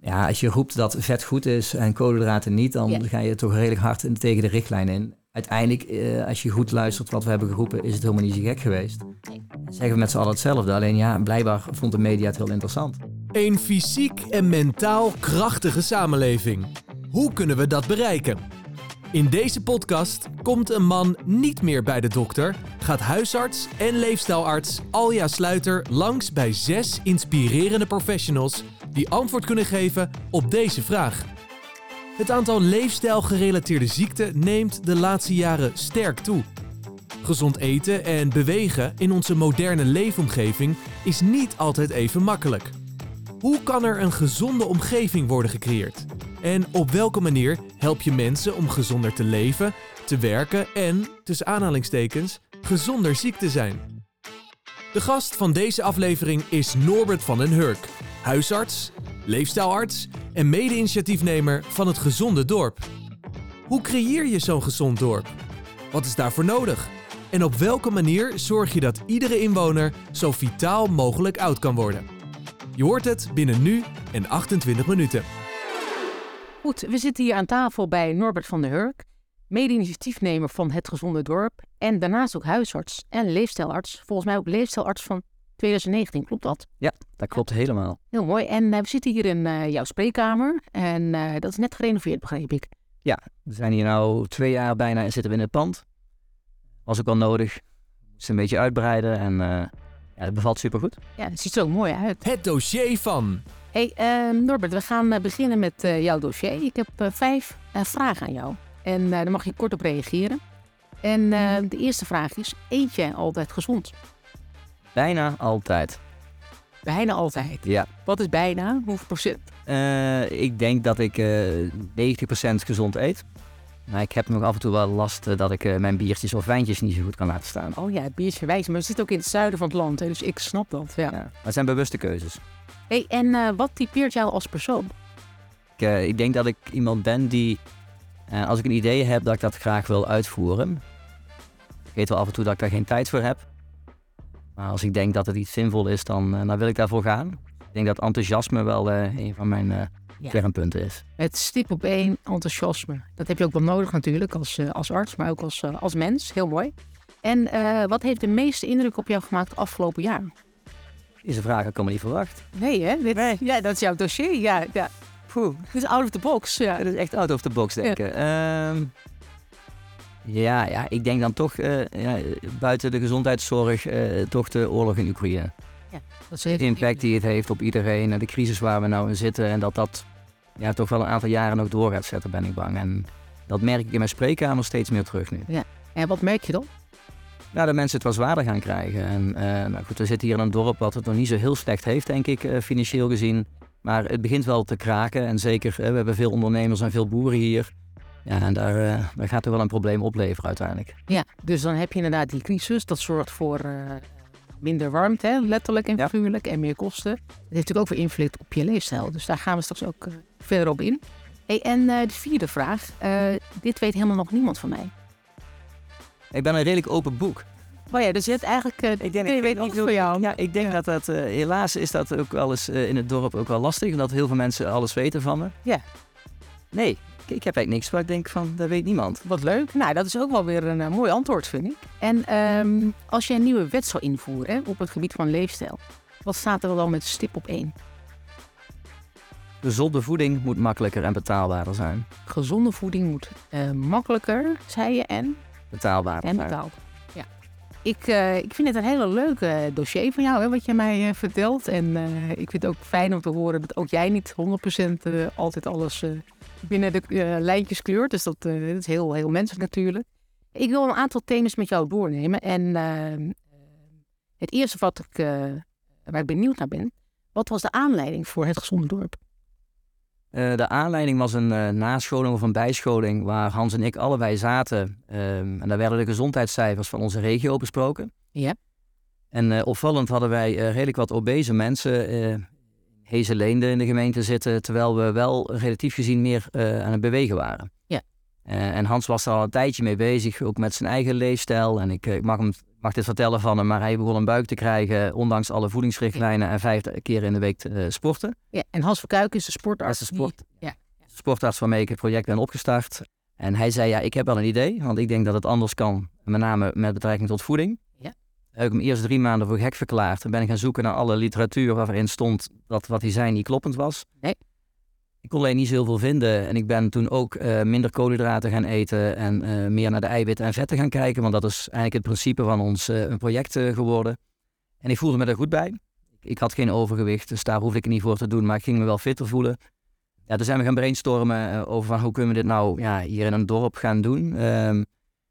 Ja, als je roept dat vet goed is en koolhydraten niet, dan Ja. ga je toch redelijk hard in- tegen de richtlijn in. Uiteindelijk, eh, als je goed luistert wat we hebben geroepen, is het helemaal niet zo gek geweest. Zeggen we met z'n allen hetzelfde, alleen ja, blijkbaar vond de media het heel interessant. Een fysiek en mentaal krachtige samenleving. Hoe kunnen we dat bereiken? In deze podcast komt een man niet meer bij de dokter, gaat huisarts en leefstijlarts Alja Sluiter langs bij zes inspirerende professionals die antwoord kunnen geven op deze vraag. Het aantal leefstijlgerelateerde ziekten neemt de laatste jaren sterk toe. Gezond eten en bewegen in onze moderne leefomgeving is niet altijd even makkelijk. Hoe kan er een gezonde omgeving worden gecreëerd? En op welke manier help je mensen om gezonder te leven, te werken en, tussen aanhalingstekens, gezonder ziek te zijn? De gast van deze aflevering is Norbert van den Hurk, huisarts, leefstijlarts en mede-initiatiefnemer van het Gezonde Dorp. Hoe creëer je zo'n gezond dorp? Wat is daarvoor nodig? En op welke manier zorg je dat iedere inwoner zo vitaal mogelijk oud kan worden? Je hoort het binnen nu en 28 minuten. Goed, we zitten hier aan tafel bij Norbert van der Hurk, mede-initiatiefnemer van Het Gezonde Dorp en daarnaast ook huisarts en leefstijlarts. Volgens mij ook leefstijlarts van 2019, klopt dat? Ja, dat klopt helemaal. Heel mooi. En eh, we zitten hier in eh, jouw spreekkamer en eh, dat is net gerenoveerd, begreep ik. We zijn hier nu twee jaar bijna en zitten we in het pand. Was ook wel nodig. Moesten een beetje uitbreiden en eh, ja, het bevalt supergoed. Ja, het ziet er ook mooi uit. Het dossier van. Hey Norbert, we gaan beginnen met eh, jouw dossier. Ik heb eh, vijf eh, vragen aan jou en eh, daar mag je kort op reageren. En eh, de eerste vraag is, eet jij altijd gezond? Bijna altijd. Bijna altijd. Ja. Wat is bijna? Hoeveel procent? Eh, ik denk dat ik eh 90% gezond eet. Maar ik heb nog af en toe wel last eh, dat ik mijn biertjes of wijntjes niet zo goed kan laten staan. Oh ja, het biertje wijs. Maar we zitten ook in het zuiden van het land, hè, dus ik snap dat. Ja. Ja, maar het zijn bewuste keuzes. Hey, en wat typeert jou als persoon? Ik, ik denk dat ik iemand ben die, als ik een idee heb, dat ik dat graag wil uitvoeren. Ik weet wel af en toe dat ik daar geen tijd voor heb. Maar als ik denk dat het iets zinvol is, dan, eh, dan wil ik daarvoor gaan. Ik denk dat enthousiasme wel eh, een van mijn eh Ja. kernpunten is. Het stip op één, enthousiasme. Dat heb je ook wel nodig natuurlijk als, eh, als arts, maar ook als, als mens. Heel mooi. En eh, wat heeft de meeste indruk op jou gemaakt afgelopen jaar? Deze vraag had ik helemaal niet verwacht. Nee, hè? Dit, Ja, dat is jouw dossier. Ja, ja. Poeh. Dit is out of the box. Ja. Het is echt out of the box denken. Ehm, ja, ja, ik denk dan toch eh, ja, buiten de gezondheidszorg eh, toch de oorlog in Oekraïne. Dat is De impact die het heeft op iedereen en de crisis waar we nou in zitten. En dat dat ja, toch wel een aantal jaren nog door gaat zetten, ben ik bang. En dat merk ik in mijn spreekkamer steeds meer terug nu. En wat merk je dan? Nou, dat mensen het wel zwaarder gaan krijgen. En eh, nou goed, we zitten hier in een dorp wat het nog niet zo heel slecht heeft, denk ik, eh, financieel gezien. Maar het begint wel te kraken. En zeker, eh, we hebben veel ondernemers en veel boeren hier. Ja, en daar, eh, daar gaat er wel een probleem opleveren uiteindelijk. Ja, dus dan heb je inderdaad die crisis. Dat zorgt voor eh, minder warmte, hè, letterlijk en Ja. figuurlijk, en meer kosten. Dat heeft natuurlijk ook weer invloed op je leefstijl. Dus daar gaan we straks ook eh, verder op in. Hey, en eh, de vierde vraag. Eh, dit weet helemaal nog niemand van mij. Ik ben een redelijk open boek. Maar ja, dus je hebt eigenlijk... eh, Ik denk, je weet niet voor jou. Ja, ik denk dat dat, helaas is dat ook wel eens in het dorp ook wel lastig. Omdat heel veel mensen alles weten van me. Ja. Nee, ik, heb eigenlijk niks waar ik denk van, dat weet niemand. Wat leuk. Nou, dat is ook wel weer een eh, mooi antwoord, vind ik. En ehm, als je een nieuwe wet zou invoeren hè, op het gebied van leefstijl, wat staat er dan met stip op één? Gezonde voeding moet makkelijker en betaalbaarder zijn. Gezonde voeding moet eh, makkelijker, zei je, en, Betaalbaarder en betaald. Ja. Ik, eh, ik vind het een hele leuke dossier van jou, hè, wat je mij vertelt. En eh, ik vind het ook fijn om te horen dat ook jij niet 100% eh, altijd alles eh, binnen de eh, lijntjes kleurt. Dus dat, eh, dat is heel, heel menselijk natuurlijk. Ik wil een aantal thema's met jou doornemen. En eh, het eerste wat ik, waar ik benieuwd naar ben, wat was de aanleiding voor het gezonde dorp? De aanleiding was een nascholing of een bijscholing waar Hans en ik allebei zaten. Ehm, en daar werden de gezondheidscijfers van onze regio besproken. Ja. En opvallend hadden wij redelijk wat obese mensen Hezeleende in de gemeente zitten, terwijl we wel relatief gezien meer eh, aan het bewegen waren. Ja. Eh, en Hans was er al een tijdje mee bezig, ook met zijn eigen leefstijl. En ik, ik mag, hem, mag dit vertellen van hem, maar hij begon een buik te krijgen, ondanks alle voedingsrichtlijnen en vijf keer in de week te sporten. Ja, en Hans Verkuik is de sportarts. Dat is de sport, ja. sportarts waarmee ik het project ben opgestart. En hij zei, ja, ik heb wel een idee, want ik denk dat het anders kan. Met name met betrekking tot voeding. Heb ik hem eerst drie maanden voor gek verklaard. En ben ik gaan zoeken naar alle literatuur waarin stond dat wat hij zei niet kloppend was. Nee. Ik kon alleen niet zoveel vinden. En ik ben toen ook uh, minder koolhydraten gaan eten en uh, meer naar de eiwitten en vetten gaan kijken. Want dat is eigenlijk het principe van ons uh, project geworden. En ik voelde me er goed bij. Ik had geen overgewicht, dus daar hoefde ik het niet voor te doen. Maar ik ging me wel fitter voelen ja, toen zijn we gaan brainstormen eh, over van hoe kunnen we dit nou ja, hier in een dorp gaan doen. Um,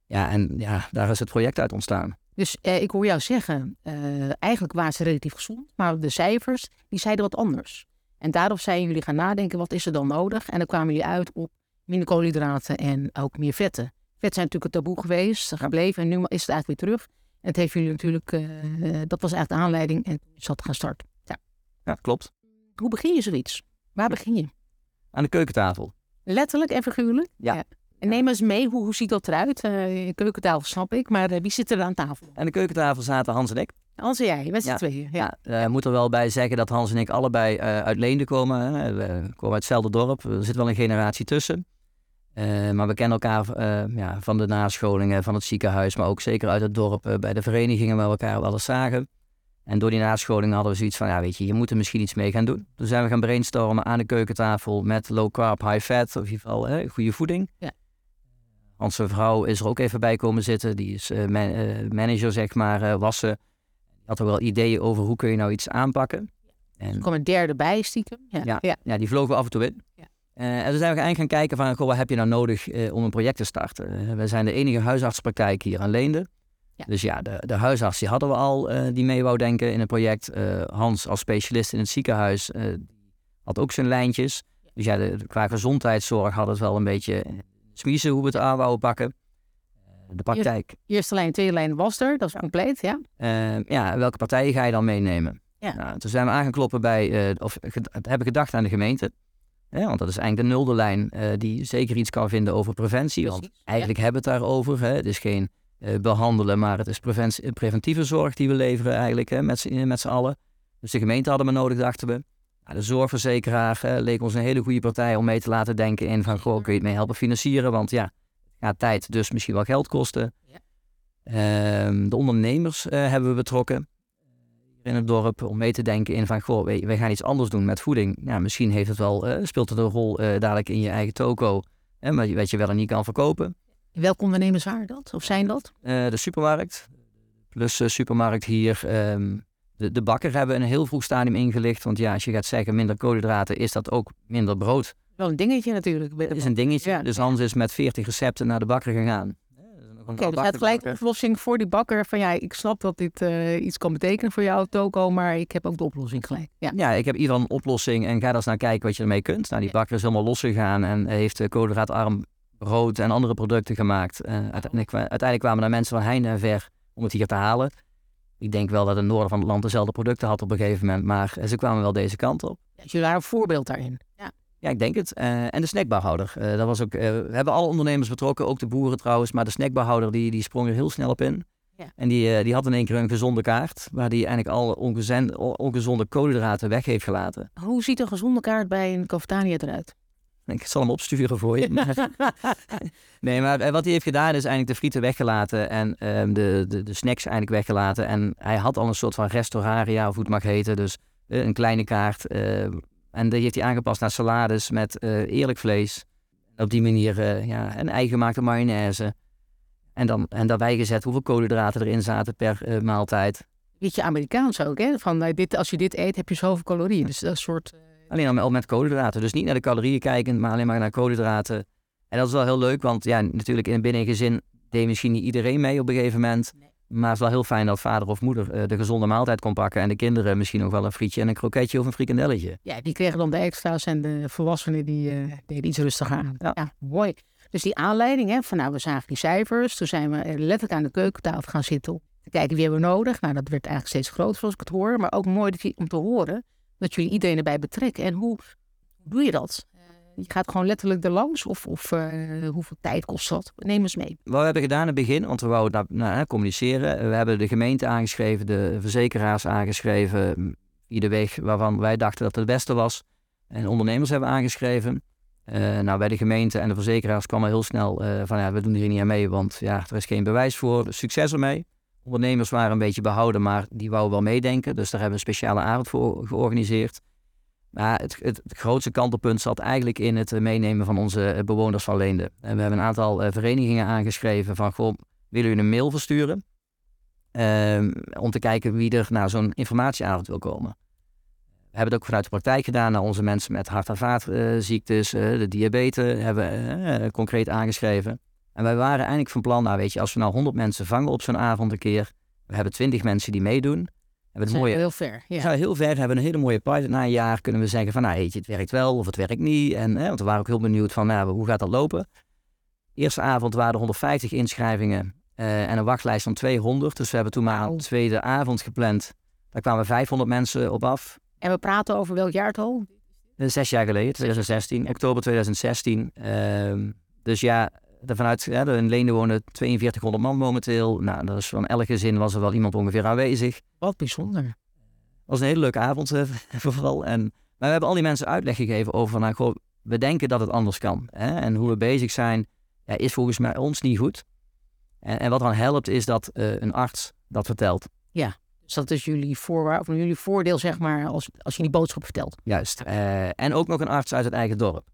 ja, en ja, daar is het project uit ontstaan. Dus eh, ik hoor jou zeggen, uh, eigenlijk waren ze relatief gezond, maar de cijfers die zeiden wat anders. En daarop zijn jullie gaan nadenken, wat is er dan nodig? En dan kwamen jullie uit op minder koolhydraten en ook meer vetten. Vet zijn natuurlijk het taboe geweest, gebleven en nu is het eigenlijk weer terug. En het heeft jullie natuurlijk, uh, dat was eigenlijk de aanleiding en toen zat gaan starten. Ja. ja, klopt. Hoe begin je zoiets? Waar begin je? aan de keukentafel. Letterlijk en figuurlijk? Ja. En neem eens mee, hoe, hoe ziet dat eruit? Uh, keukentafel snap ik, maar uh, wie zit er aan tafel? Aan de keukentafel zaten Hans en ik. Hans en jij, met z'n ja. tweeën. Ja, ja uh, moet er wel bij zeggen dat Hans en ik allebei uit Leende komen. We komen uit hetzelfde dorp. Er zit wel een generatie tussen. maar we kennen elkaar ja, van de nascholingen, van het ziekenhuis, maar ook zeker uit het dorp, bij de verenigingen waar we elkaar wel eens zagen. En door die nascholing hadden we zoiets van, ja weet je, je moet er misschien iets mee gaan doen. Toen zijn we gaan brainstormen aan de keukentafel met low carb, high fat, of in ieder geval hè, goede voeding. Ja. Onze vrouw is er ook even bij komen zitten, die is uh, man, uh, manager zeg maar, uh, was ze. Had er wel ideeën over hoe kun je nou iets aanpakken. En, er kwam een derde bij stiekem. Ja, ja, ja. ja die vlogen we af en toe in. Ja. en toen zijn we eigenlijk gaan kijken van, goh, wat heb je nou nodig om een project te starten? we zijn de enige huisartspraktijk hier aan Leende. Dus ja, de, de huisarts die hadden we al die mee wou denken in het project. Hans als specialist in het ziekenhuis had ook zijn lijntjes. Dus ja, de, qua gezondheidszorg hadden het wel een beetje smiezen hoe we het aan wouden pakken. De praktijk. Eerste lijn, tweede lijn was er, dat is compleet, ja. ja, welke partijen ga je dan meenemen? Ja. Nou, toen zijn we aangekloppen bij, of hebben gedacht aan de gemeente. Ja, want dat is eigenlijk de nulde lijn die zeker iets kan vinden over preventie. Precies, want eigenlijk hebben we het daarover. Hè. Het is geen uh, behandelen, maar het is preventieve zorg die we leveren eigenlijk hè, met, met z'n allen. Dus de gemeente hadden we nodig, dachten we. Nou, de zorgverzekeraar uh, leek ons een hele goede partij om mee te laten denken in van, goh, kun je het mee helpen financieren? Want ja, gaat tijd, dus misschien wel geld kosten. Ja. Ehm, de ondernemers uh, hebben we betrokken in het dorp om mee te denken in van, goh, wij, wij gaan iets anders doen met voeding. Ja, misschien heeft het wel, speelt het een rol dadelijk in je eigen toko, hè, maar wat je wel en niet kan verkopen. Welke ondernemers waren dat? Of zijn dat? De supermarkt. Plus supermarkt hier. Um, de, de bakker hebben een heel vroeg stadium ingelicht. Want ja, als je gaat zeggen minder koolhydraten, is dat ook minder brood. Wel een dingetje natuurlijk. Dat is een dingetje. Ja. Dus Hans is met 40 recepten naar de bakker gegaan. Oké, okay, dus het gelijk een oplossing voor die bakker. Van ja, ik snap dat dit uh, iets kan betekenen voor jouw toko, maar ik heb ook de oplossing gelijk. Ja, ja ik heb ieder een oplossing en ga dan eens naar kijken wat je ermee kunt. Nou, die bakker is helemaal losgegaan en heeft koolhydraatarm brood en andere producten gemaakt. Uh, uiteindelijk, uiteindelijk, kwamen er mensen van heinde en ver om het hier te halen. Ik denk wel dat het noorden van het land dezelfde producten had op een gegeven moment, maar ze kwamen wel deze kant op. Jullie waren een voorbeeld daarin. Ja, ja ik denk het. Uh, en de snackbarhouder. Uh, dat was ook, we hebben alle ondernemers betrokken, ook de boeren trouwens, maar de snackbarhouder die, die sprong er heel snel op in. Ja. En die, die had in één keer een gezonde kaart, waar die eigenlijk alle ongezonde, ongezonde koolhydraten weg heeft gelaten. Hoe ziet een gezonde kaart bij een cafetania eruit? Ik zal hem opsturen voor je. nee, maar eh, wat hij heeft gedaan is eigenlijk de frieten weggelaten en um, de, de, de, snacks eigenlijk weggelaten. En hij had al een soort van restauraria, of hoe het mag heten. Dus uh, een kleine kaart. Uh, en die heeft hij aangepast naar salades met eerlijk vlees. Op die manier ja, een eigen gemaakte mayonaise. En dan en daarbij gezet hoeveel koolhydraten erin zaten per maaltijd. Beetje Amerikaans ook, hè? Van, dit, als je dit eet, heb je zoveel calorieën. Dus dat soort... Alleen al met koolhydraten. Dus niet naar de calorieën kijken, maar alleen maar naar koolhydraten. En dat is wel heel leuk, want ja, natuurlijk in binnen een gezin deed misschien niet iedereen mee op een gegeven moment. Maar het is wel heel fijn dat vader of moeder uh, de gezonde maaltijd kon pakken. En de kinderen misschien nog wel een frietje en een kroketje of een frikandelletje. Ja, die kregen dan de extra's en de volwassenen die uh, deden iets rustiger aan. Ja. ja. mooi. Dus die aanleiding, hè, van nou, we zagen die cijfers. Toen zijn we letterlijk aan de keukentafel gaan zitten. Te kijken wie hebben we nodig. Nou, dat werd eigenlijk steeds groter zoals ik het hoor. Maar ook mooi om te horen dat jullie iedereen erbij betrekken. En hoe, doe je dat? Je gaat gewoon letterlijk er langs of, of uh, hoeveel tijd kost dat? Neem eens mee. Wat we hebben gedaan in het begin, want we wouden communiceren. We hebben de gemeente aangeschreven, de verzekeraars aangeschreven, de weg waarvan wij dachten dat het het beste was. En ondernemers hebben aangeschreven. Uh, nou, bij de gemeente en de verzekeraars kwam er heel snel uh, van ja, we doen hier niet aan mee, want ja, er is geen bewijs voor. Dus succes ermee. Ondernemers waren een beetje behouden, maar die wouden wel meedenken. Dus daar hebben we een speciale avond voor georganiseerd. Maar het, het, grootste kantelpunt zat eigenlijk in het meenemen van onze bewoners van Leende. En we hebben een aantal uh, verenigingen aangeschreven van, goh, willen jullie een mail versturen? Ehm, om te kijken wie er naar zo'n informatieavond wil komen. We hebben het ook vanuit de praktijk gedaan naar onze mensen met hart- en vaatziektes, de diabetes, hebben we concreet aangeschreven. En wij waren eigenlijk van plan, nou weet je, als we nou 100 mensen vangen op zo'n avond een keer, we hebben 20 mensen die meedoen. Hebben het mooie, heel ver. Ja. ja. heel ver. Hebben een hele mooie pilot. Na een jaar kunnen we zeggen van, nou weet je, het werkt wel of het werkt niet. En, hè, want we waren ook heel benieuwd van, nou, hoe gaat dat lopen? Eerste avond waren er 150 inschrijvingen uh, en een wachtlijst van 200. Dus we hebben toen maar een tweede avond gepland. Daar kwamen 500 mensen op af. En we praten over welk jaartal? Zes jaar geleden, 2016, oktober 2016. Uh, dus ja, vanuit, ja, in Leende wonen 4200 man momenteel. Nou, dat is van elk gezin was er wel iemand ongeveer aanwezig. Wat bijzonder. Het was een hele leuke avond uh, vooral. En, maar we hebben al die mensen uitleg gegeven over, nou, goh, we denken dat het anders kan. Hè? En hoe we bezig zijn, ja, is volgens mij ons niet goed. En, en wat dan helpt, is dat uh, een arts dat vertelt. Ja, dus dat is jullie, voorwaar, of jullie voordeel, zeg maar, als, als je die boodschap vertelt. Juist. Uh, en ook nog een arts uit het eigen dorp.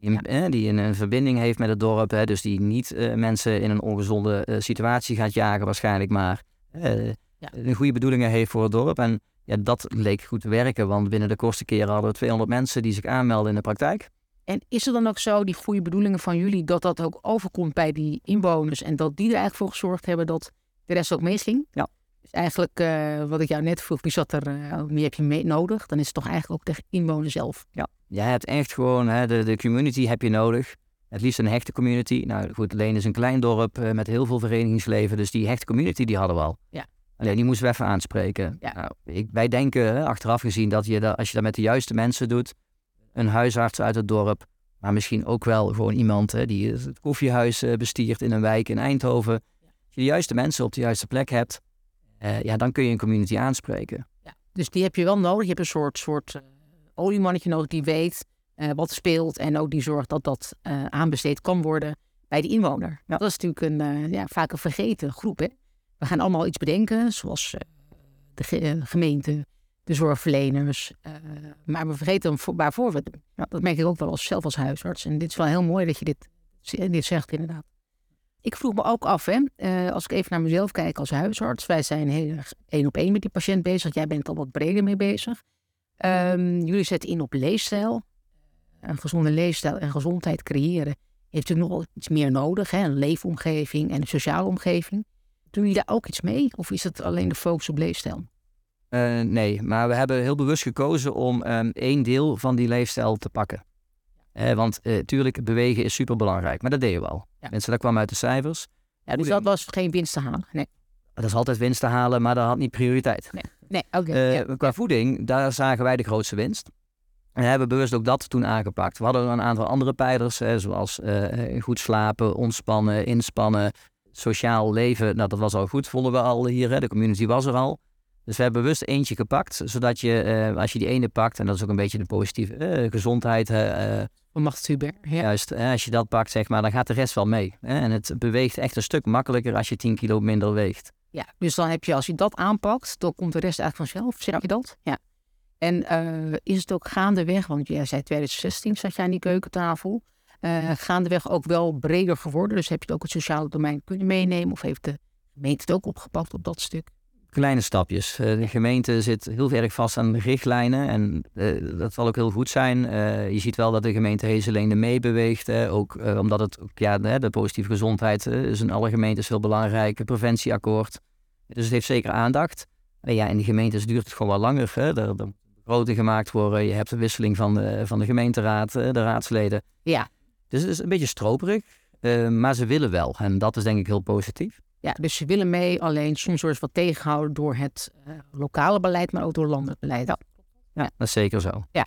Die, ja. die een, een, verbinding heeft met het dorp. Hè, dus die niet uh, mensen in een ongezonde uh, situatie gaat jagen waarschijnlijk. Maar uh, ja. een goede bedoelingen heeft voor het dorp. En ja, dat leek goed te werken. Want binnen de kortste keren hadden we 200 mensen die zich aanmelden in de praktijk. En is het dan ook zo, die goede bedoelingen van jullie, dat dat ook overkomt bij die inwoners. En dat die er eigenlijk voor gezorgd hebben dat de rest ook meeging? Ja. Dus eigenlijk, wat ik jou net vroeg, wie zat er, wie heb je mee nodig? Dan is het toch eigenlijk ook de inwoner zelf. Ja. Je hebt echt gewoon, hè, de, de community heb je nodig. Het liefst een hechte community. Nou goed, Leen is een klein dorp uh, met heel veel verenigingsleven. Dus die hechte community die hadden we al. Ja. Alleen die moesten we even aanspreken. Ja. Nou, ik, wij denken hè, achteraf gezien dat je dat, als je dat met de juiste mensen doet. Een huisarts uit het dorp. Maar misschien ook wel gewoon iemand hè, die het koffiehuis uh, bestiert in een wijk in Eindhoven. Als je de juiste mensen op de juiste plek hebt. Uh, ja, dan kun je een community aanspreken. Ja. Dus die heb je wel nodig. Je hebt een soort... soort oliemannetje nodig die weet uh, wat speelt en ook die zorgt dat dat uh, aanbesteed kan worden bij de inwoner. Ja. Dat is natuurlijk een, uh, ja, vaak een vergeten groep. Hè? We gaan allemaal iets bedenken, zoals de ge gemeente, de zorgverleners. maar we vergeten waarvoor we het doen. Ja. Dat merk ik ook wel als, zelf als huisarts. En dit is wel heel mooi dat je dit, dit zegt inderdaad. Ik vroeg me ook af, hè, als ik even naar mezelf kijk als huisarts. Wij zijn heel erg één op één met die patiënt bezig. Jij bent al wat breder mee bezig. Um, jullie zetten in op leefstijl. Een gezonde leefstijl en gezondheid creëren heeft natuurlijk nog iets meer nodig. Hè? Een leefomgeving en een sociale omgeving. Doen jullie daar ook iets mee? Of is het alleen de focus op leefstijl? Uh, nee, maar we hebben heel bewust gekozen om um, één deel van die leefstijl te pakken. Uh, want uh, tuurlijk, bewegen is super belangrijk, maar dat deden we al. Ja. Mensen, dat kwam uit de cijfers. Ja, dus dat was geen winst te halen? Nee. Dat is altijd winst te halen, maar dat had niet prioriteit. Nee. Nee, oké. Okay, ja. Qua voeding, daar zagen wij de grootste winst. En hebben bewust ook dat toen aangepakt. We hadden een aantal andere pijlers, hè, zoals uh, goed slapen, ontspannen, inspannen, sociaal leven. Nou, dat was al goed, vonden we al hier. Hè. De community was er al. Dus we hebben bewust eentje gepakt, zodat je, uh, als je die ene pakt, en dat is ook een beetje de positieve gezondheid. Van Macht Huber. Ja. Juist, als je dat pakt, zeg maar, dan gaat de rest wel mee. En het beweegt echt een stuk makkelijker als je 10 kilo minder weegt. Ja, dus dan heb je, als je dat aanpakt, dan komt de rest eigenlijk vanzelf. Zeg je dat? Ja. En uh, is het ook gaandeweg, want jij zei 2016 zat jij aan die keukentafel. Uh, gaandeweg ook wel breder geworden. Dus heb je ook het sociale domein kunnen meenemen? Of heeft de gemeente het ook opgepakt op dat stuk? Kleine stapjes. Uh, de gemeente zit heel erg vast aan de richtlijnen. En dat zal ook heel goed zijn. je ziet wel dat de gemeente Heeselende meebeweegt. ook omdat het, ja, de, de positieve gezondheid is in alle gemeentes heel belangrijk. Preventieakkoord. Dus het heeft zeker aandacht. Ja, in de gemeentes duurt het gewoon wel langer. Hè? Er, er groter gemaakt worden. Je hebt de wisseling van de, van de gemeenteraad, de raadsleden. Ja. Dus het is een beetje stroperig. Maar ze willen wel. En dat is denk ik heel positief. Ja, dus ze willen mee. Alleen soms wordt wat tegengehouden door het uh, lokale beleid, maar ook door landelijk beleid. Ja. ja, dat is zeker zo. Ja.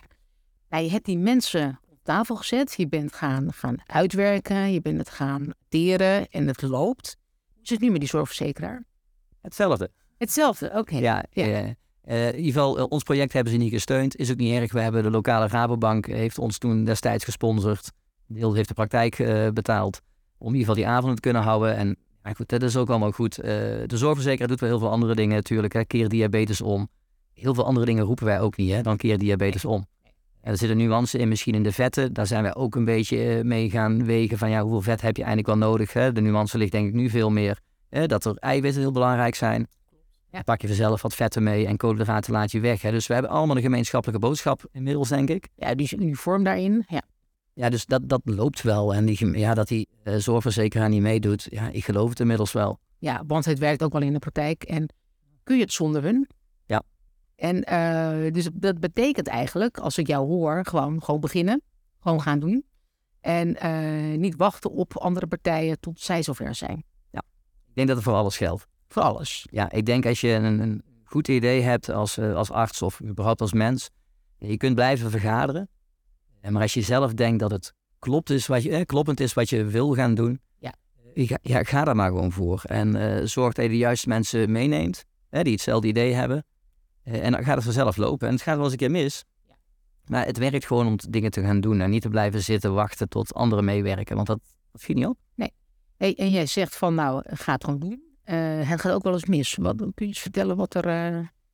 Nou, je hebt die mensen op tafel gezet. Je bent gaan, gaan uitwerken. Je bent het gaan teren en het loopt. Hoe is het nu met die zorgverzekeraar? Hetzelfde. Hetzelfde, oké. Ja, Ja. eh, eh, in ieder geval, eh, ons project hebben ze niet gesteund. Is ook niet erg. We hebben de lokale Rabobank heeft ons toen destijds gesponsord. Deel heeft de praktijk eh, betaald om in ieder geval die avond te kunnen houden. En ja, goed, dat is ook allemaal goed. Eh, de zorgverzekeraar doet wel heel veel andere dingen natuurlijk. Hè. Keer diabetes om. Heel veel andere dingen roepen wij ook niet. Hè. Dan keer diabetes om. En er zitten nuances in, misschien in de vetten. Daar zijn wij ook een beetje eh, mee gaan wegen van ja, hoeveel vet heb je eigenlijk wel nodig. Hè? De nuance ligt denk ik nu veel meer hè, dat er eiwitten heel belangrijk zijn. Ja. Pak je vanzelf wat vetten mee en koolhydraten laat je weg. Hè? Dus we hebben allemaal een gemeenschappelijke boodschap inmiddels, denk ik. Ja, die is uniform daarin. Ja. Ja, dus dat, dat loopt wel. En die, ja, dat die eh, zorgverzekeraar niet meedoet, ja, ik geloof het inmiddels wel. ja, want het werkt ook wel in de praktijk. En kun je het zonder hun? Ja. En eh, dus dat betekent eigenlijk, als ik jou hoor, gewoon, gewoon beginnen. Gewoon gaan doen. En eh, niet wachten op andere partijen tot zij zover zijn. Ik denk dat het voor alles geldt. Voor alles. Ja, ik denk als je een, een goed idee hebt als, als arts of überhaupt als mens, je kunt blijven vergaderen. Eh, Maar als je zelf denkt dat het klopt is wat je, eh, kloppend is wat je wil gaan doen, Ja. eh, ga, ja, ga daar maar gewoon voor. En zorg dat je de juiste mensen meeneemt, hè, die hetzelfde idee hebben. En dan gaat het vanzelf lopen. En het gaat wel eens een keer mis. Ja. Maar het werkt gewoon om dingen te gaan doen en niet te blijven zitten wachten tot anderen meewerken. Want dat, dat schiet niet op. Hey, en jij zegt van, nou, ga het gewoon doen. Het gaat ook wel eens mis. Wat, kun je eens vertellen wat er,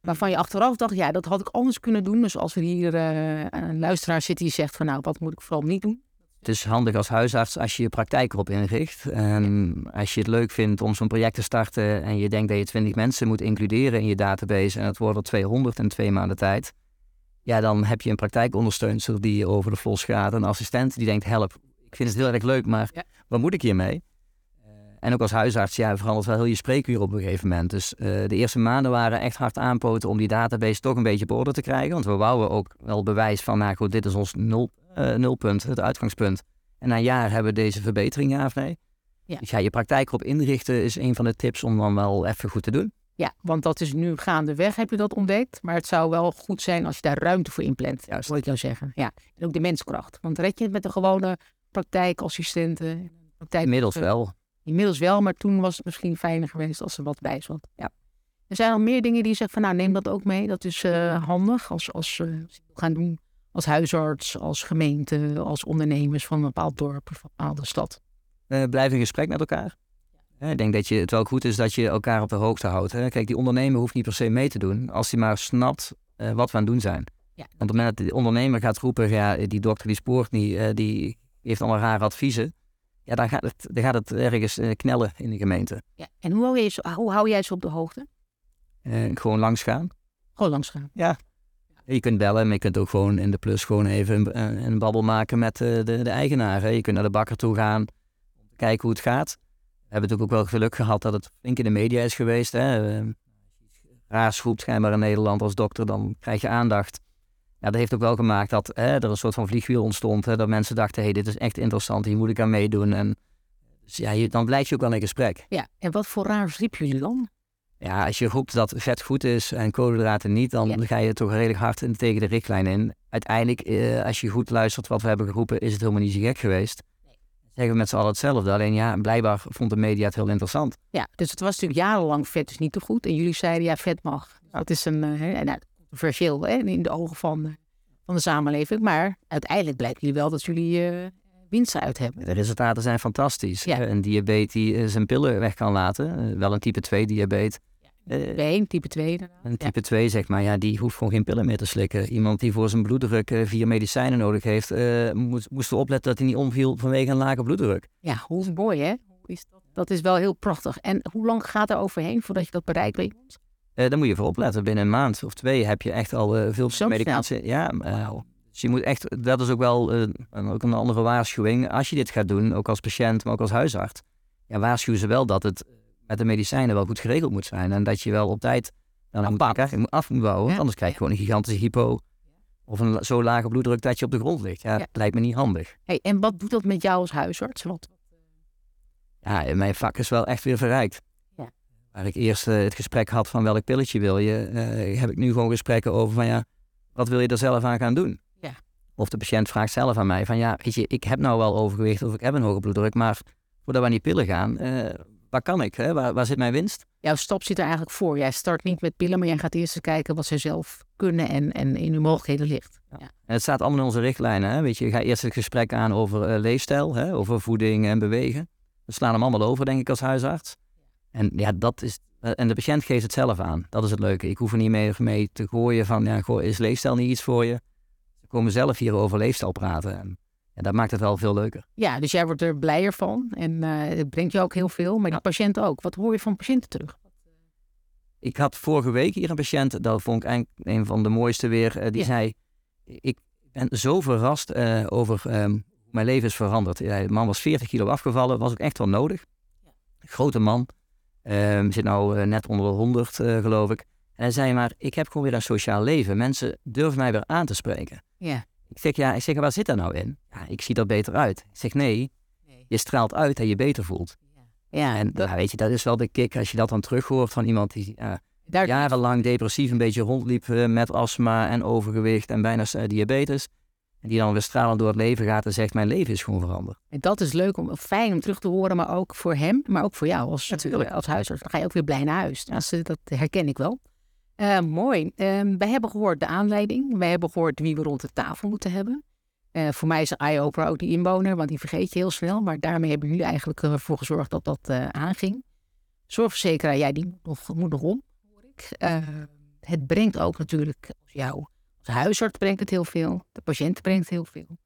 waarvan je achteraf dacht, ja, dat had ik anders kunnen doen. Dus als er hier eh, een luisteraar zit die zegt van, nou, wat moet ik vooral niet doen? Het is handig als huisarts als je je praktijk erop inricht. En als je het leuk vindt om zo'n project te starten en je denkt dat je 20 mensen moet includeren in je database en het worden er 200 in twee maanden tijd. Ja, dan heb je een praktijkondersteunster die over de vlos gaat. Een assistent die denkt, help, ik vind het heel erg leuk, maar Ja. wat moet ik hiermee? En ook als huisarts, ja, verandert wel heel je spreekuur op een gegeven moment. Dus eh, de eerste maanden waren echt hard aanpoten om die database toch een beetje op orde te krijgen. Want we wouden ook wel bewijs van, nou goed, dit is ons nul, eh, nulpunt, het uitgangspunt. En na een jaar hebben we deze verbetering, ja of nee? Ja. Dus ja, je praktijk erop inrichten is een van de tips om dan wel even goed te doen. Ja, want dat is nu gaandeweg, heb je dat ontdekt. Maar het zou wel goed zijn als je daar ruimte voor inplant. Juist. Wil ik jou zeggen. Ja. En ook de menskracht. Want red je het met de gewone praktijkassistenten? Praktijk, Inmiddels wel. Inmiddels wel, maar toen was het misschien fijner geweest als er wat bij zat. Ja. Er zijn al meer dingen die zegt van nou neem dat ook mee. Dat is eh, handig als, als, wil gaan doen. Als huisarts, als gemeente, als ondernemers van een bepaald dorp of een bepaalde stad. Eh, blijf in gesprek met elkaar. Ik denk dat je, het wel goed is dat je elkaar op de hoogte houdt. Hè? Kijk, die ondernemer hoeft niet per se mee te doen. Als hij maar snapt wat we aan het doen zijn. Ja. Want op het moment dat de ondernemer gaat roepen, ja, die dokter die spoort niet, die heeft allemaal rare adviezen. Ja, dan gaat het, dan gaat het ergens eh, knellen in de gemeente. Ja. En hoe hou, jij ze, hoe hou jij ze op de hoogte? Eh, gewoon langs gaan. Gewoon langs gaan. Je kunt bellen, maar je kunt ook gewoon in de plus gewoon even een, een, een babbel maken met eh, de, de eigenaar. Hè. Je kunt naar de bakker toe gaan, om te kijken hoe het gaat. We hebben natuurlijk ook wel geluk gehad dat het flink in de media is geweest. Hè. Eh, je iets raars roept schijnbaar in Nederland als dokter, dan krijg je aandacht. Ja, dat heeft ook wel gemaakt dat hè, er een soort van vliegwiel ontstond. Hè, dat mensen dachten, hé, hey, dit is echt interessant, hier moet ik aan meedoen. En dus ja, je, dan blijf je ook wel in gesprek. Ja. En wat voor raars riep jullie dan? Ja, als je roept dat vet goed is en koolhydraten niet, dan Ja. ga je toch redelijk hard in- tegen de richtlijn in. Uiteindelijk, eh, als je goed luistert wat we hebben geroepen, is het helemaal niet zo gek geweest. Zeggen we met z'n allen hetzelfde. Alleen ja, blijkbaar vond de media het heel interessant. Ja, dus het was natuurlijk jarenlang vet is niet te goed. En jullie zeiden ja, vet mag. Dat is een, eh, hè, nou, controversieel hè, in de ogen van, de- van de samenleving. Maar uiteindelijk blijkt jullie wel dat jullie eh winst uit hebben. De resultaten zijn fantastisch. Ja. Eh, Een diabetes die eh, zijn pillen weg kan laten, eh, wel een type 2 diabetes. Eh, B1, type 2 inderdaad. Een type 2, zeg maar, ja, die hoeft gewoon geen pillen meer te slikken. Iemand die voor zijn bloeddruk eh, vier medicijnen nodig heeft, eh, moest, moest opletten dat hij niet omviel vanwege een lage bloeddruk. Ja, hoe mooi hè? Hoe is dat? dat is wel heel prachtig. En hoe lang gaat er overheen voordat je dat bereikt bij daar moet je voor opletten. Binnen een maand of twee heb je echt al eh, veel Zo medicatie. Ja, dus je moet echt, dat is ook wel een- ook een andere waarschuwing. Als je dit gaat doen, ook als patiënt, maar ook als huisarts, ja, waarschuw ze wel dat het met de medicijnen wel goed geregeld moet zijn. En dat je wel op tijd dan moet, Afbouwt. krijgen, moet af moet bouwen. Ja. anders krijg je gewoon een gigantische hypo. Of een zo lage bloeddruk dat je op de grond ligt. Ja, Ja. dat lijkt me niet handig. Hey, en wat doet dat met jou als huisarts? Wat, Ja, mijn vak is wel echt weer verrijkt. Waar ik eerst eh, het gesprek had van welk pilletje wil je, eh, heb ik nu gewoon gesprekken over van ja, wat wil je er zelf aan gaan doen? Ja. Of de patiënt vraagt zelf aan mij van ja, weet je, ik heb nou wel overgewicht of ik heb een hoge bloeddruk, maar voordat we aan die pillen gaan, uh, waar kan ik? Hè? Waar, waar zit mijn winst? Jouw stap zit er eigenlijk voor. Jij start niet met pillen, maar jij gaat eerst eens kijken wat ze zelf kunnen en, en in hun mogelijkheden ligt. Ja. En het staat allemaal in onze richtlijnen. Hè? Weet je, je gaat eerst het gesprek aan over leefstijl, hè? over voeding en bewegen. We slaan hem allemaal over, denk ik, als huisarts. En ja, dat is. Eh, en de patiënt geeft het zelf aan. Dat is het leuke. Ik hoef er niet mee, mee te gooien van, ja, goh, is leefstijl niet iets voor je? Ze komen zelf hier over leefstijl praten. En ja, dat maakt het wel veel leuker. Ja, dus jij wordt er blijer van. En uh, het brengt je ook heel veel. Maar die patiënt ook. Wat hoor je van patiënten terug? Ik had vorige week hier een patiënt, dat vond ik eigenlijk een van de mooiste weer. Uh, die zei, ik ben zo verrast over um, hoe mijn leven is veranderd. Ja, de man was 40 kilo afgevallen, was ook echt wel nodig. Grote man. Um, zit nou uh, net onder de 100, uh, geloof ik. En hij zei maar, ik heb gewoon weer een sociaal leven. Mensen durven mij weer aan te spreken. Ja. Ik zeg, ja, ik zeg, waar zit dat nou in? Ja, ik zie er beter uit. Ik zeg, nee, nee. je straalt uit en je beter voelt. Ja, ja en dat... weet je, dat is wel de kick als je dat dan terug hoort van iemand die Daar... jarenlang depressief een beetje rondliep uh, met astma en overgewicht en bijna diabetes. En die dan weer stralend door het leven gaat en zegt: Mijn leven is gewoon veranderd. En dat is leuk om fijn om terug te horen, maar ook voor hem, maar ook voor jou als, Natuurlijk. als huisarts. Dan ga je ook weer blij naar huis. Dus, dat herken ik wel. Uh, mooi. Uh, wij hebben gehoord de aanleiding. Wij hebben gehoord wie we rond de tafel moeten hebben. Uh, voor mij is een eye-opener ook die inwoner, want die vergeet je heel snel. Maar daarmee hebben jullie eigenlijk ervoor gezorgd dat dat aanging. Zorgverzekeraar, jij die moet nog, moet nog om, hoor ik. het brengt ook natuurlijk jou de huisarts brengt het heel veel, de patiënt brengt heel veel.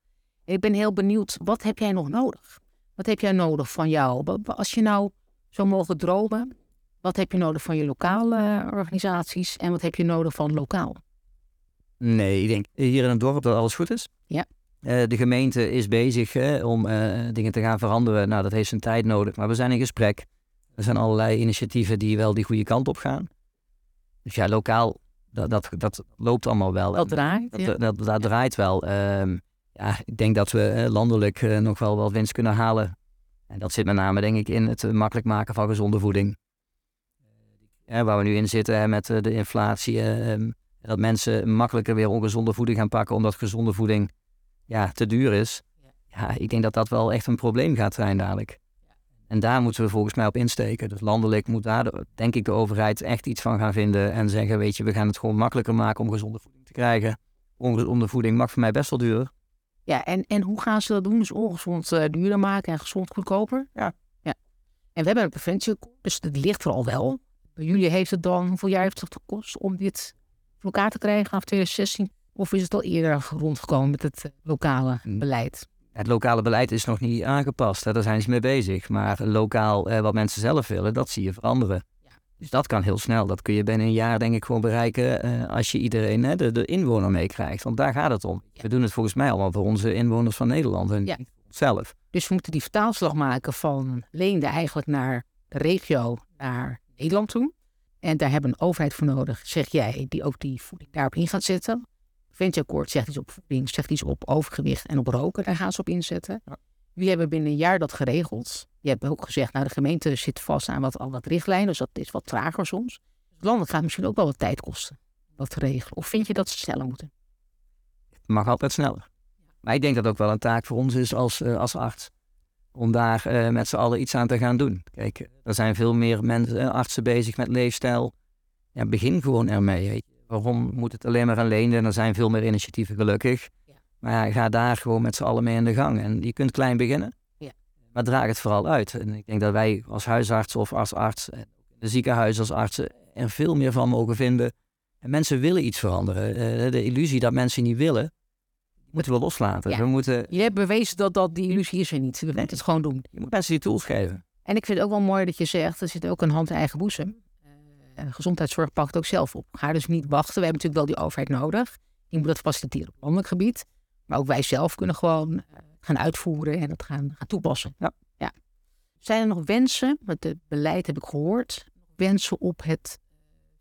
Ik ben heel benieuwd, wat heb jij nog nodig? Wat heb jij nodig van jou? Als je nou zou mogen dromen, wat heb je nodig van je lokale organisaties en wat heb je nodig van lokaal? Nee, ik denk hier in het dorp dat alles goed is. Ja. Uh, de gemeente is bezig hè, om uh, dingen te gaan veranderen. Nou, dat heeft zijn tijd nodig, maar we zijn in gesprek. Er zijn allerlei initiatieven die wel die goede kant op gaan. Dus ja, lokaal dat, dat, dat loopt allemaal wel. Dat draait, dat, dat, dat, draait wel. Um, ja, ik denk dat we landelijk uh, nog wel wat winst kunnen halen. En dat zit met name, denk ik, in het uh, makkelijk maken van gezonde voeding. Uh, waar we nu in zitten met de inflatie. Ehm, dat mensen makkelijker weer ongezonde voeding gaan pakken omdat gezonde voeding ja, te duur is. Ja, ik denk dat dat wel echt een probleem gaat zijn dadelijk. En daar moeten we volgens mij op insteken. Dus landelijk moet daar, denk ik, de overheid echt iets van gaan vinden. En zeggen, weet je, we gaan het gewoon makkelijker maken om gezonde voeding te krijgen. Ongezonde voeding mag voor mij best wel duur. Ja, en, en hoe gaan ze dat doen? Dus ongezond uh, duurder maken en gezond goedkoper? Ja. ja. En we hebben een preventie, dus het ligt er al wel. Bij jullie heeft het dan, hoeveel jaar heeft het gekost om dit voor elkaar te krijgen af 2016? Of is het al eerder rondgekomen met het eh, lokale beleid? Het lokale beleid is nog niet aangepast. Hè. Daar zijn ze mee bezig. Maar lokaal, eh, wat mensen zelf willen, dat zie je veranderen. Ja. Dus dat kan heel snel. Dat kun je binnen een jaar denk ik gewoon bereiken eh, als je iedereen, hè, de, de inwoner meekrijgt. Want daar gaat het om. Ja. We doen het volgens mij allemaal voor onze inwoners van Nederland en ja. onszelf. Dus we moeten die vertaalslag maken van Leende eigenlijk naar de regio, naar Nederland toe. En daar hebben we een overheid voor nodig, zeg jij, die ook die voeding daarop in gaat zetten preventieakkoord zegt iets op voeding, zegt iets op overgewicht en op roken. Daar gaan ze op inzetten. Wie hebben binnen een jaar dat geregeld? Je hebt ook gezegd, nou de gemeente zit vast aan wat, al wat richtlijnen, dus dat is wat trager soms. Het land gaat misschien ook wel wat tijd kosten wat te regelen. Of vind je dat ze sneller moeten? Het mag altijd sneller. Maar ik denk dat het ook wel een taak voor ons is als, uh, als arts. Om daar uh, met z'n allen iets aan te gaan doen. Kijk, er zijn veel meer mensen, artsen bezig met leefstijl. Ja, begin gewoon ermee. Waarom moet het alleen maar alleen? En er zijn veel meer initiatieven gelukkig. Ja. Maar ja, ga daar gewoon met z'n allen mee in de gang. En je kunt klein beginnen. Ja. Maar draag het vooral uit. En ik denk dat wij als huisarts of als arts, de ziekenhuis als artsen, er veel meer van mogen vinden. En mensen willen iets veranderen. Eh, de illusie dat mensen niet willen, moeten we loslaten. We moeten... Je hebt bewezen dat, dat die illusie is er niet. We moeten het gewoon doen. Je moet mensen die tools geven. En ik vind het ook wel mooi dat je zegt, er zit ook een hand in eigen boezem gezondheidszorg pakt ook zelf op. Ga dus niet wachten. We hebben natuurlijk wel die overheid nodig. Die moet dat faciliteren op landelijk gebied. Maar ook wij zelf kunnen gewoon uh, gaan uitvoeren en dat gaan, gaan toepassen. Ja. ja. Zijn er nog wensen? Want het beleid heb ik gehoord. Wensen op het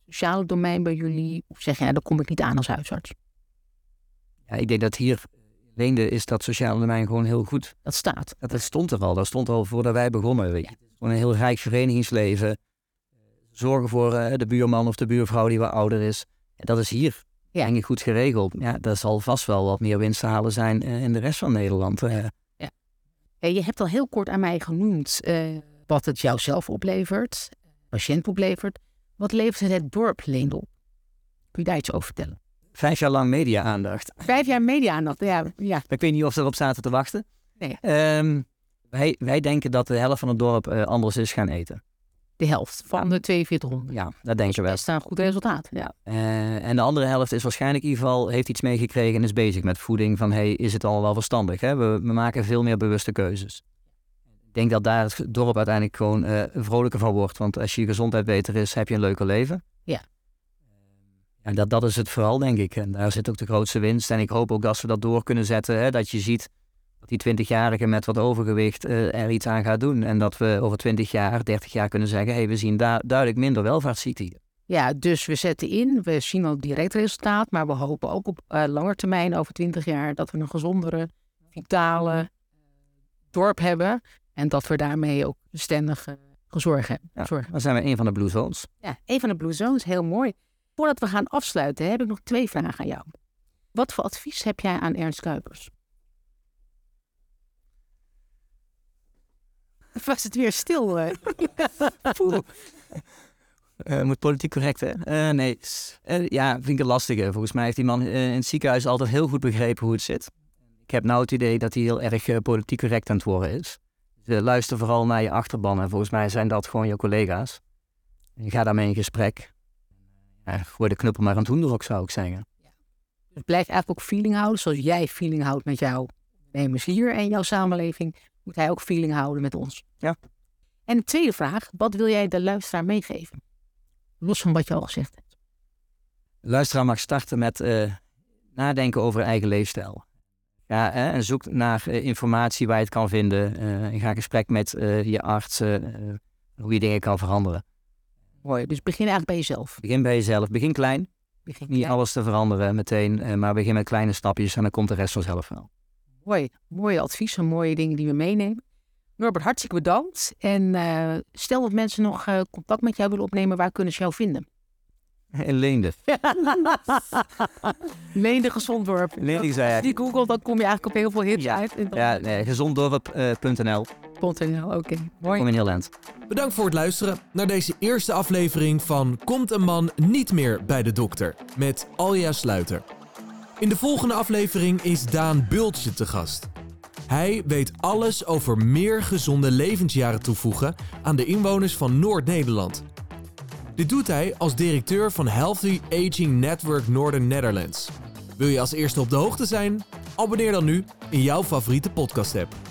sociale domein bij jullie? Of zeg je, ja, daar kom ik niet aan als huisarts? Ja, ik denk dat hier Leende is dat sociale domein gewoon heel goed. Dat staat. Dat, dat stond er al. Dat stond al voordat wij begonnen. Ja. Gewoon een heel rijk verenigingsleven zorgen voor uh, de buurman of de buurvrouw die wat ouder is. En dat is hier Ja. ik goed geregeld. Ja, daar zal vast wel wat meer winst te halen zijn eh, in de rest van Nederland. eh. Eh, je hebt al heel kort aan mij genoemd eh, wat het jou zelf oplevert, patiënt oplevert. Wat levert het het dorp Leendel? Kun je daar iets over vertellen? vijf jaar lang media-aandacht. Vijf jaar media-aandacht, ja, ja. Ik weet niet of ze erop zaten te wachten. Nee. Ehm, wij, wij denken dat de helft van het dorp eh, anders is gaan eten. De helft van de 4200. Ja, dat denken we. Dat is een goed resultaat. Ja. Eh, en de andere helft is waarschijnlijk in ieder geval, heeft iets meegekregen en is bezig met voeding. Van hey, is het al wel verstandig? Hè? We, we maken veel meer bewuste keuzes. Ik denk dat daar het dorp uiteindelijk gewoon eh, vrolijker van wordt. Want als je gezondheid beter is, heb je een leuker leven. Ja. En dat, dat is het vooral, denk ik. En daar zit ook de grootste winst. En ik hoop ook dat we dat door kunnen zetten. Hè? Dat je ziet dat die 20-jarige met wat overgewicht eh, er iets aan gaat doen. En dat we over 20 jaar, 30 jaar kunnen zeggen... hey, we zien daar duidelijk minder welvaartsziekten hier. ja, dus we zetten in. We zien al direct resultaat. Maar we hopen ook op uh, lange termijn, over 20 jaar, dat we een gezondere, vitale dorp hebben. En dat we daarmee ook bestendig uh, gezorgd hebben. Ja, dan zijn we een van de Blue Zones. Ja, een van de Blue Zones, heel mooi. Voordat we gaan afsluiten, heb ik nog twee vragen aan jou. Wat voor advies heb jij aan Ernst Kuipers? Was het weer stil? eh? Uh, moet politiek correct, hè? Uh, nee. Uh, ja, vind ik het lastige. Volgens mij heeft die man in het ziekenhuis altijd heel goed begrepen hoe het zit. Ik heb nou het idee dat hij heel erg politiek correct aan het worden is. Dus, luister vooral naar je achterban. En volgens mij zijn dat gewoon je collega's. En ga daarmee in gesprek. Ja, gooi de knuppel maar aan het hoenderhok, zou ik zeggen. Dus blijf eigenlijk ook feeling houden. Zoals jij feeling houdt met jouw nemers hier en jouw samenleving, moet hij ook feeling houden met ons. Ja. En de tweede vraag, wat wil jij de luisteraar meegeven? Los van wat je al gezegd hebt. De luisteraar mag starten met uh, nadenken over eigen leefstijl. Ja, hè, en zoek naar uh, informatie waar je het kan vinden. Uh, en ga in gesprek met je arts, hoe je dingen kan veranderen. Mooi, dus begin eigenlijk bij jezelf. Begin bij jezelf. Begin klein. Begin Niet klein. alles te veranderen meteen, maar begin met kleine stapjes en dan komt de rest vanzelf wel. Mooi, mooie adviezen, mooie dingen die we meenemen. Norbert, hartstikke bedankt. En uh, stel dat mensen nog uh, contact met jou willen opnemen, waar kunnen ze jou vinden? In Leende. Leende Gezonddorp. Leende zei hij. Die Google, dan kom je eigenlijk op heel veel hits ja. uit. Ja, nee, gezonddorp.nl. .nl, oké. Okay. Mooi. Kom in heel eind. Bedankt voor het luisteren naar deze eerste aflevering van Komt een man niet meer bij de dokter? Met Alja Sluiter. In de volgende aflevering is Daan Bultje te gast. Hij weet alles over meer gezonde levensjaren toevoegen aan de inwoners van Noord-Nederland. Dit doet hij als directeur van Healthy Aging Network Northern Netherlands. Wil je als eerste op de hoogte zijn? Abonneer dan nu in jouw favoriete podcast-app.